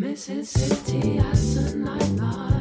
Mississippi as a nightmare.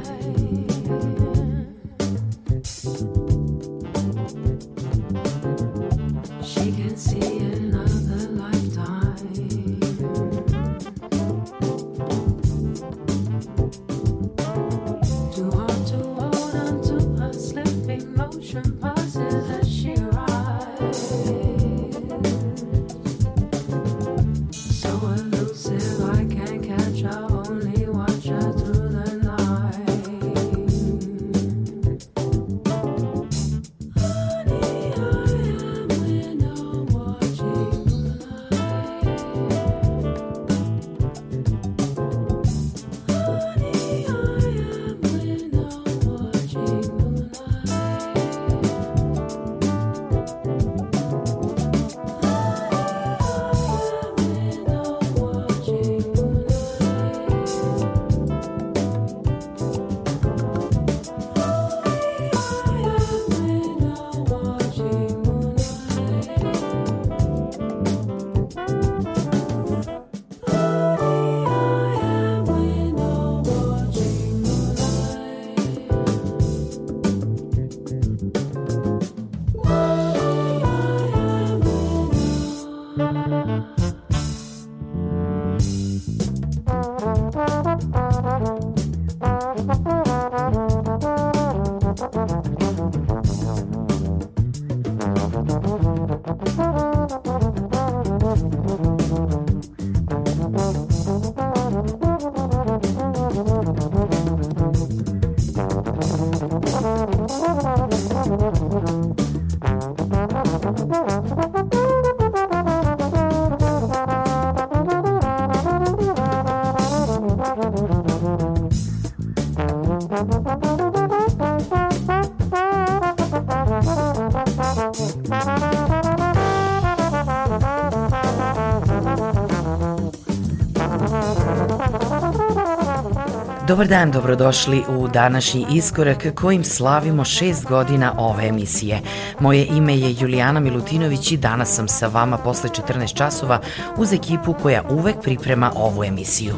Dobar dan, dobrodošli u današnji iskorak kojim slavimo šest godina ove emisije. Moje ime je Julijana Milutinović i danas sam sa vama posle 14 časova uz ekipu koja uvek priprema ovu emisiju.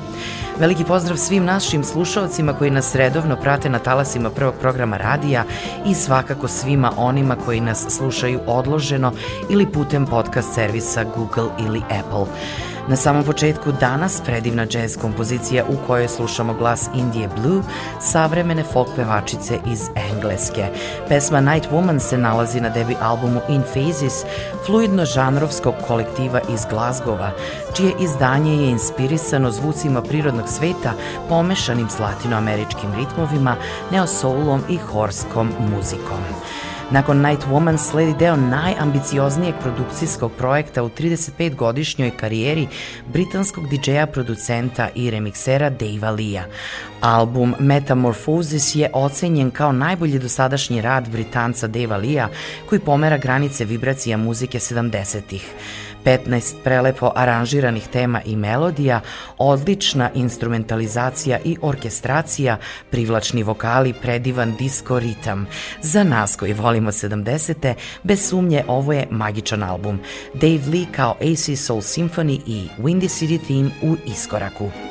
Veliki pozdrav svim našim slušalcima koji nas redovno prate na talasima prvog programa radija i svakako svima onima koji nas slušaju odloženo ili putem podcast servisa Google ili Apple. Na samom početku danas predivna jazz kompozicija u kojoj slušamo glas Indije Blue, savremene folk pevačice iz Engleske. Pesma Night Woman se nalazi na debi albumu In Phases, fluidno žanrovskog kolektiva iz Glazgova, čije izdanje je inspirisano zvucima prirodnog sveta pomešanim s latinoameričkim ritmovima, neosoulom i horskom muzikom. Nakon Night Woman sledi deo najambicioznijeg produkcijskog projekta u 35-godišnjoj karijeri britanskog DJ-a, producenta i remiksera Dave Lia. Album Metamorphosis je ocenjen kao najbolji dosadašnji rad Britanca Dave Lia koji pomera granice vibracija muzike 70-ih. 15 prelepo aranžiranih tema i melodija, odlična instrumentalizacija i orkestracija, privlačni vokali, predivan disco ritam. Za nas koji volimo 70. bez sumnje ovo je magičan album. Dave Lee kao AC Soul Symphony i Windy City Theme u iskoraku.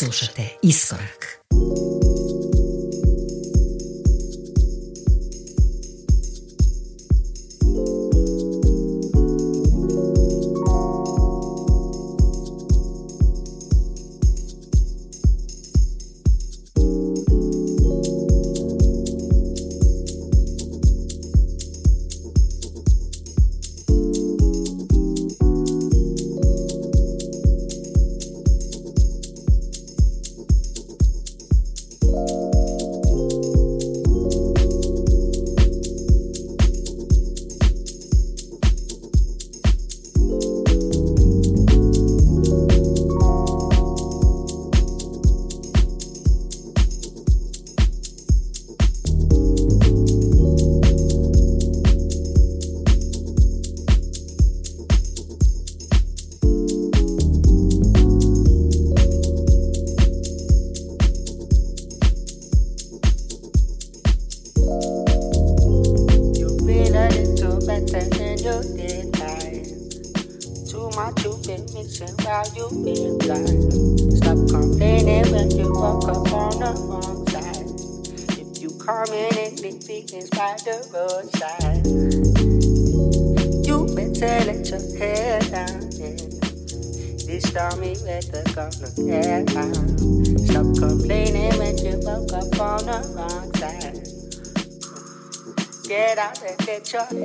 Slušate Iskorak. teacher.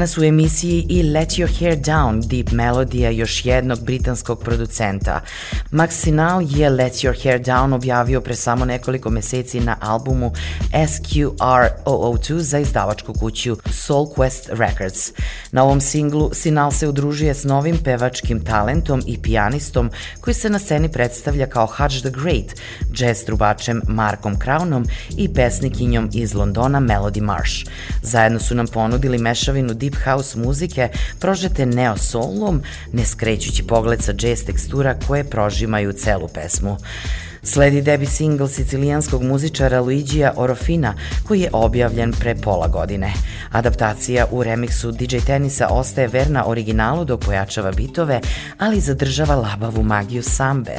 Danas u emisiji i Let Your Hair Down, deep melodija još jednog britanskog producenta. Max Sinal je Let Your Hair Down objavio pre samo nekoliko meseci na albumu SQR002 za izdavačku kuću Soul Quest Records. Na ovom singlu Sinal se udružuje s novim pevačkim talentom i pijanistom koji se na sceni predstavlja kao Hutch the Great, jazz trubačem Markom Crownom i pesnikinjom iz Londona Melody Marsh. Zajedno su nam ponudili mešavinu deep house muzike prožete neo soulom, ne skrećući pogled sa jazz tekstura koje prožimaju celu pesmu. Sledi debi singl sicilijanskog muzičara Luigija Orofina, koji je objavljen pre pola godine. Adaptacija u remiksu DJ Tenisa ostaje verna originalu dok pojačava bitove, ali zadržava labavu magiju sambe.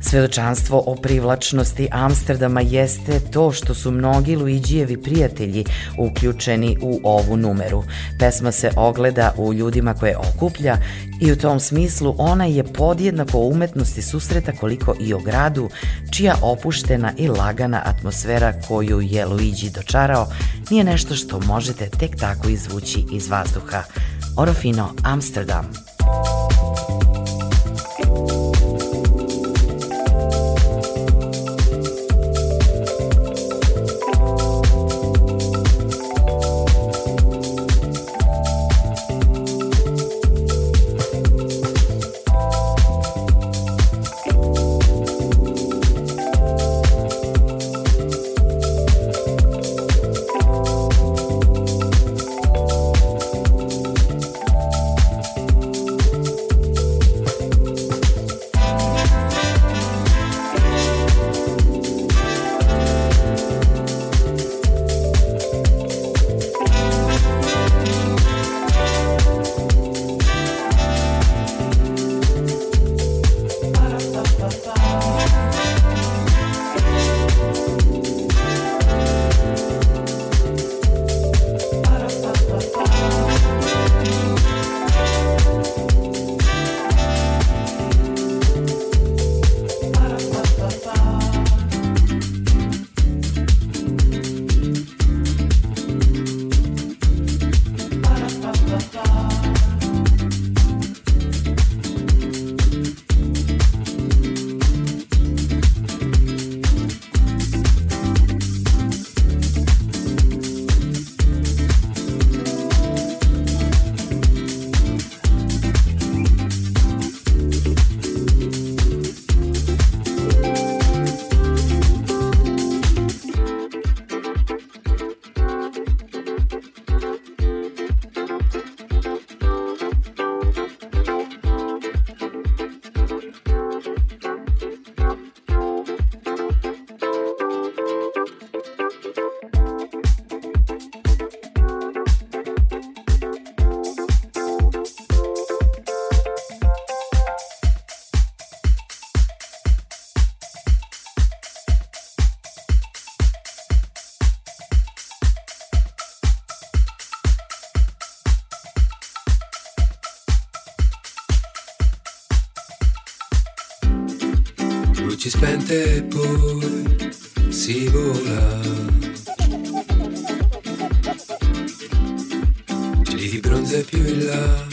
Svedočanstvo o privlačnosti Amsterdama jeste to što su mnogi Luigijevi prijatelji uključeni u ovu numeru. Pesma se ogleda u ljudima koje okuplja i u tom smislu ona je podjednako umetnosti susreta koliko i o gradu, čija opuštena i lagana atmosfera koju je Luigi dočarao nije nešto što možete tek tako izvući iz vazduha. Orofino, Amsterdam. Spente e poi si vola. Cieli di bronzo più in là,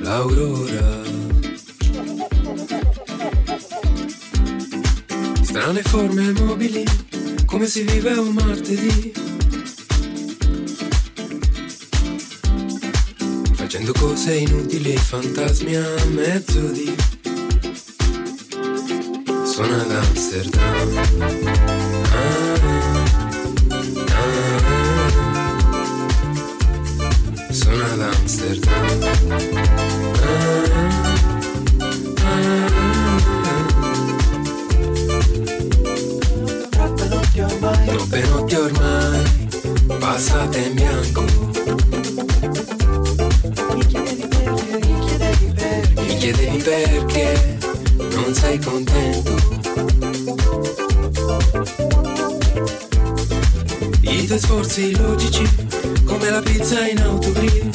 l'aurora. Strane forme mobili, come si vive un martedì. Facendo cose inutili, fantasmi a mezzo di sono ad Amsterdam. Ah, ah, sono ad Amsterdam. Ah, Troppe notti ormai passate in bianco. Mi chiedevi perché non sei contento. I tuoi sforzi logici, come la pizza in autogrill.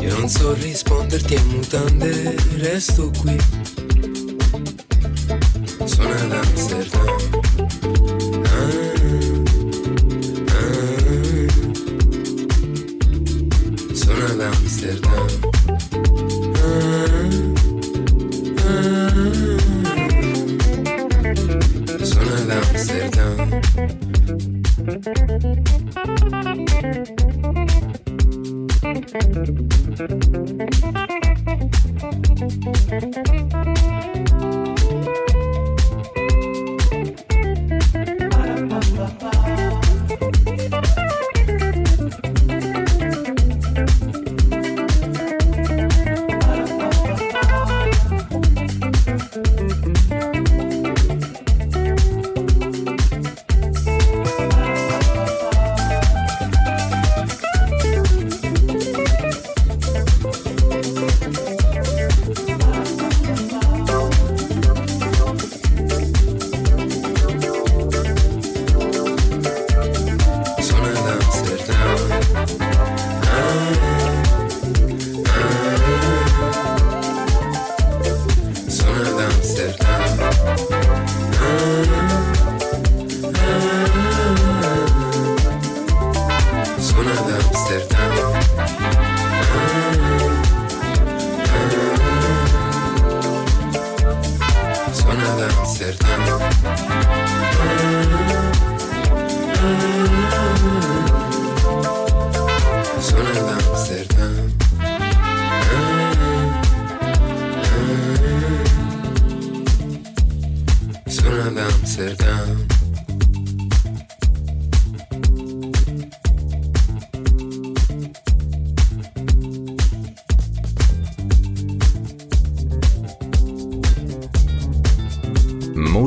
Io non so risponderti a mutande, resto qui.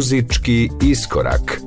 Muzički iskorak.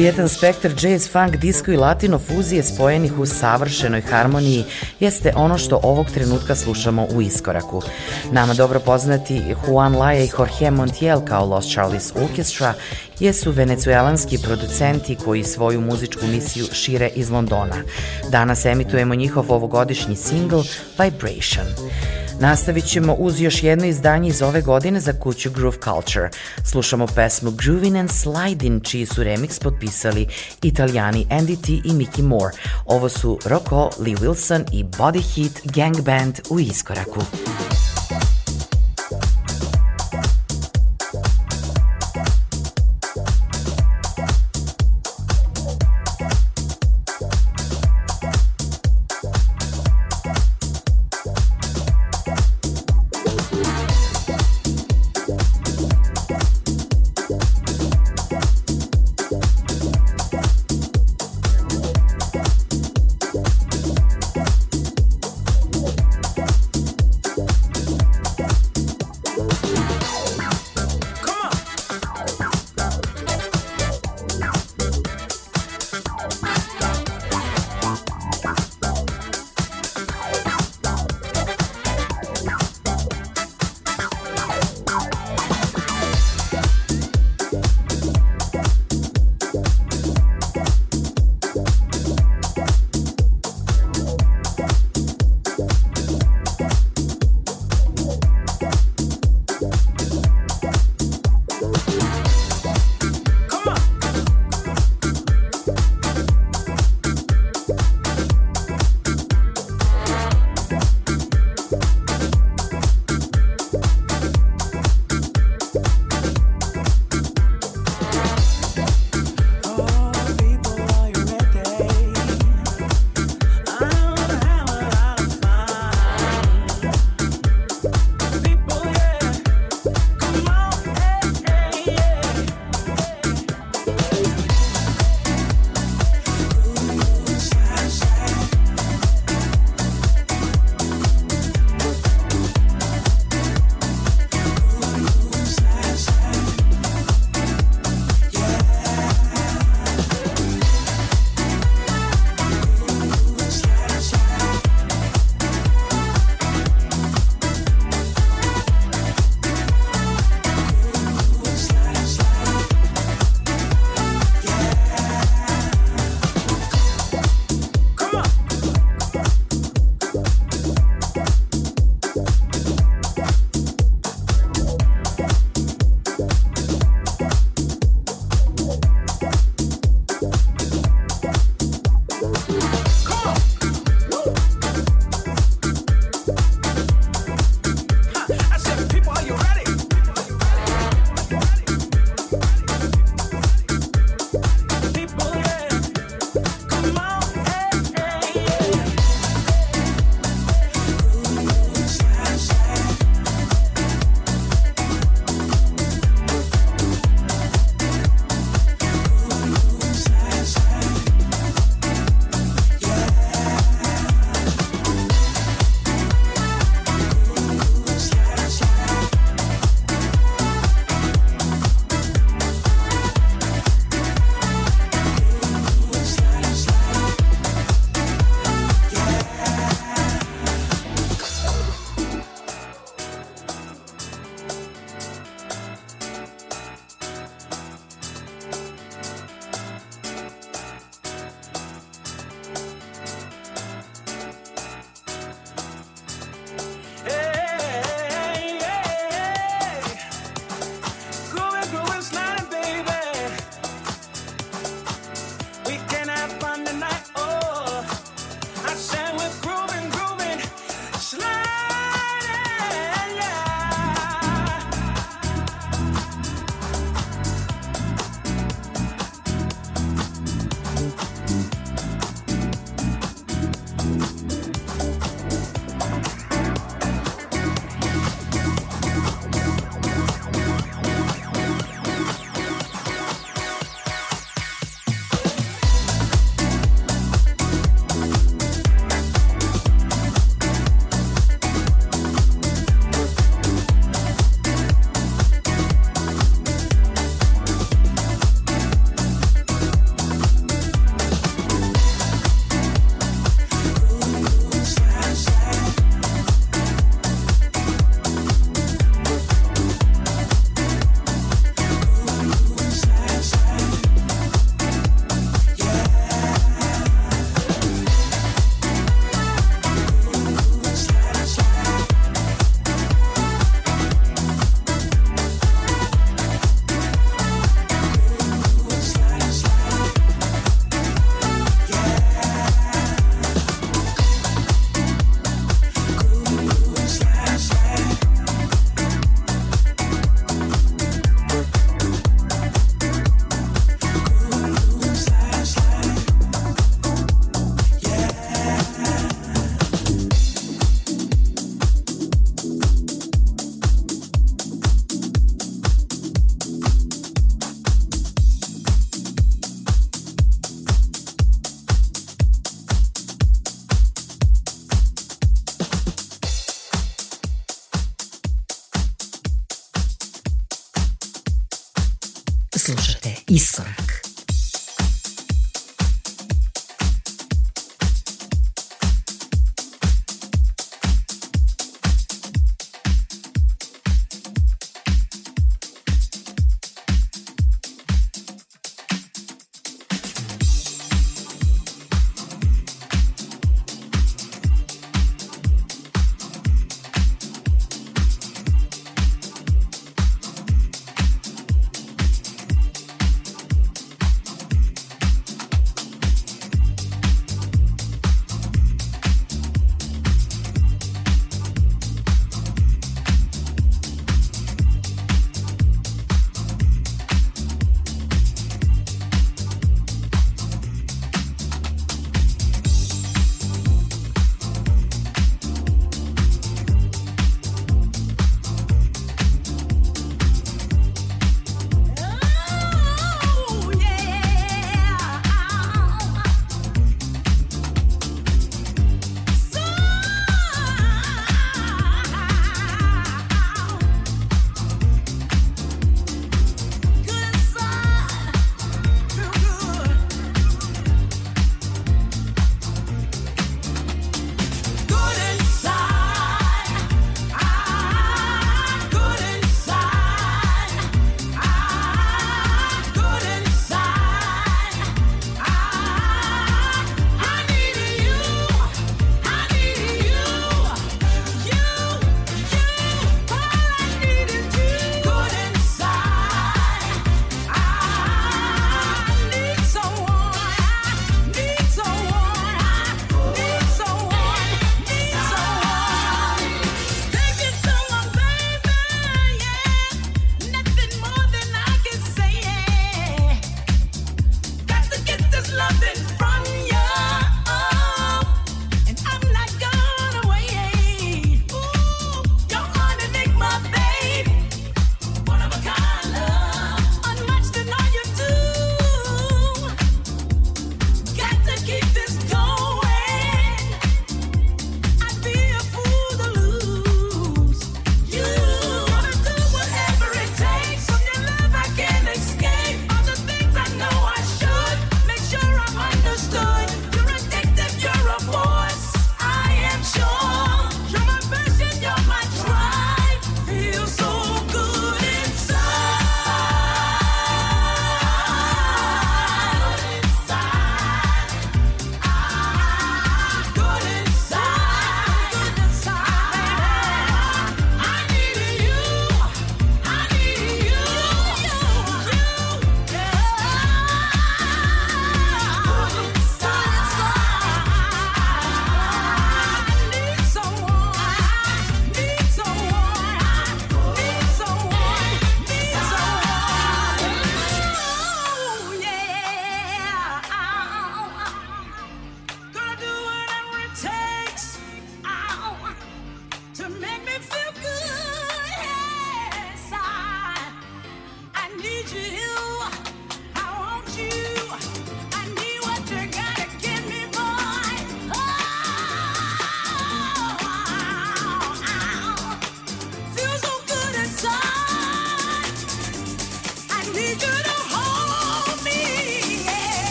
Prijetan spektar jazz, funk, disco i latino fuzije spojenih u savršenoj harmoniji jeste ono što ovog trenutka slušamo u iskoraku. Nama dobro poznati Juan Laja i Jorge Montiel kao Los Charles Orchestra jesu venecuelanski producenti koji svoju muzičku misiju šire iz Londona. Danas emitujemo njihov ovogodišnji single Vibration. Nastavit ćemo uz još jedno izdanje iz ove godine za kuću Groove Culture. Slušamo pesmu Groovin' and Slidin', čiji su remix potpisali italijani Andy T i Mickey Moore. Ovo su Rocco, Lee Wilson i Body Heat Gang Band u iskoraku.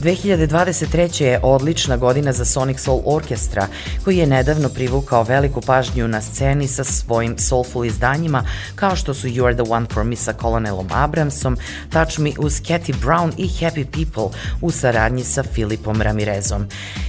2023. je odlična godina za Sonic Soul Orchestra, koji je nedavno privukao veliku pažnju na sceni sa svojim soulful izdanjima, kao što su You Are The One For Me sa Colonelom Abramsom, Touch Me uz Cathy Brown i Happy People u saradnji sa Filipom Ramirezom.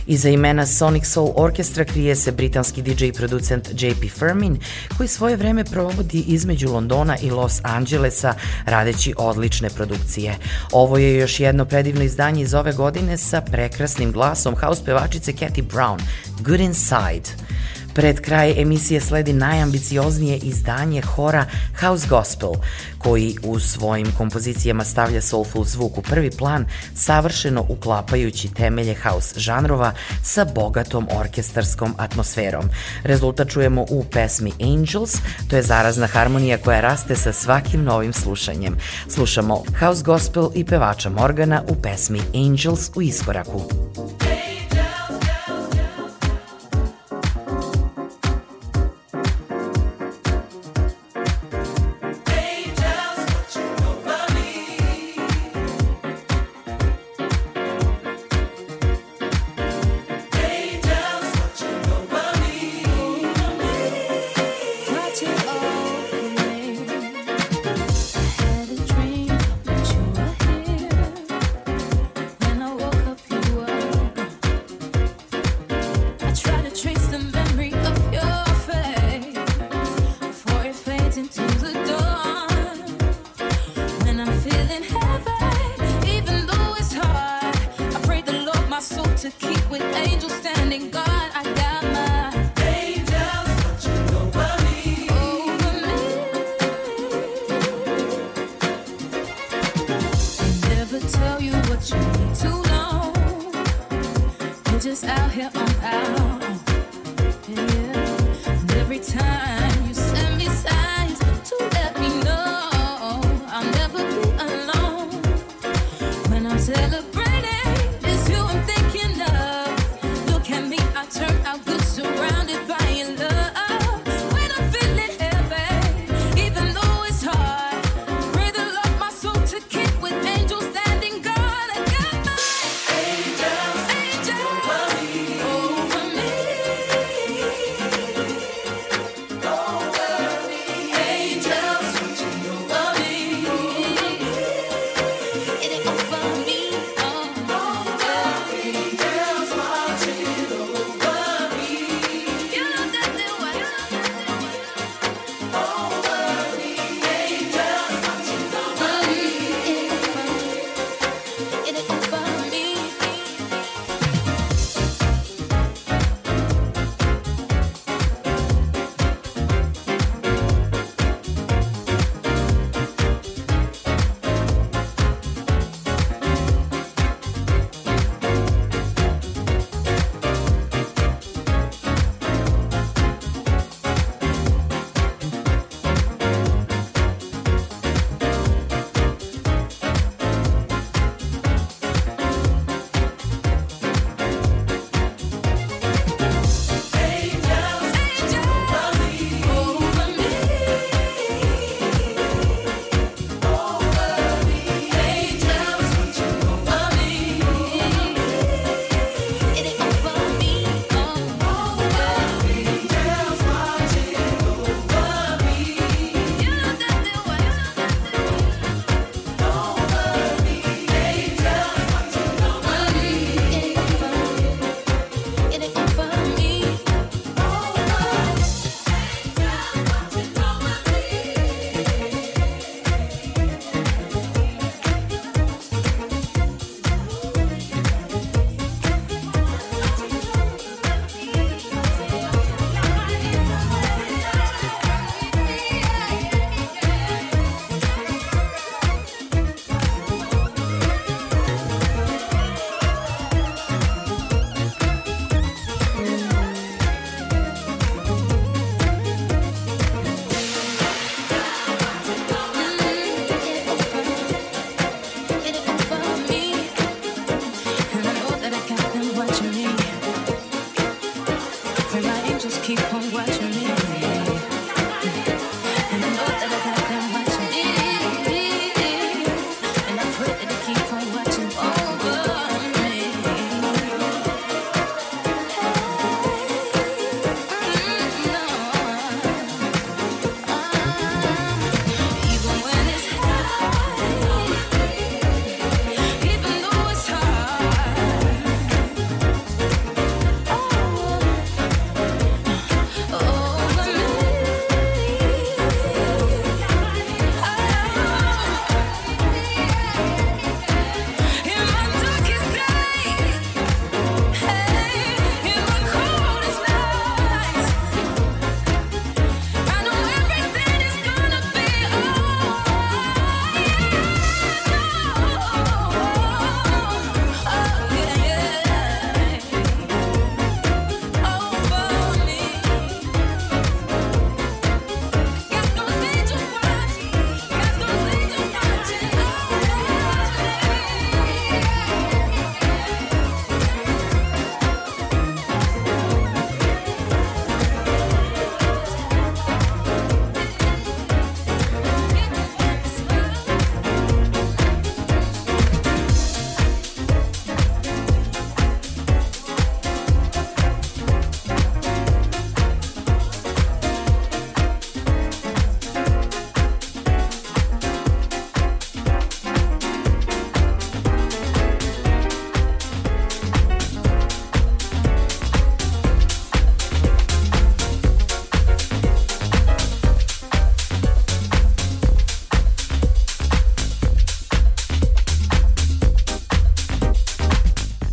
Iza imena Sonic Soul Orchestra krije se britanski DJ i producent JP Firmin, koji svoje vreme provodi između Londona i Los Angelesa radeći odlične produkcije. Ovo je još jedno predivno izdanje iz ove godine sa prekrasnim glasom house pevačice Cathy Brown, Good Inside. Pred kraj emisije sledi najambicioznije izdanje hora House Gospel, koji u svojim kompozicijama stavlja soulful zvuk u prvi plan, savršeno uklapajući temelje house žanrova sa bogatom orkestarskom atmosferom. Rezultat čujemo u pesmi Angels, to je zarazna harmonija koja raste sa svakim novim slušanjem. Slušamo House Gospel i pevača Morgana u pesmi Angels u iskoraku.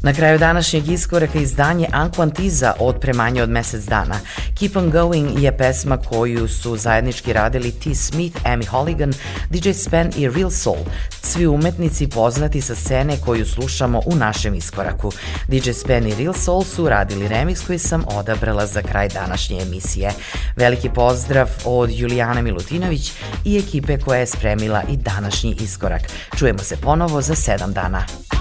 Na kraju današnjeg iskoraka izdanje Anquantiza od premanje od mesec dana. Keep on Going je pesma koju su zajednički radili T. Smith, Amy Holligan, DJ Spen i Real Soul, svi umetnici poznati sa scene koju slušamo u našem iskoraku. DJ Spen i Real Soul su radili remix koji sam odabrala za kraj današnje emisije. Veliki pozdrav od Julijana Milutinović i ekipe koja je spremila i današnji iskorak. Čujemo se ponovo za sedam dana.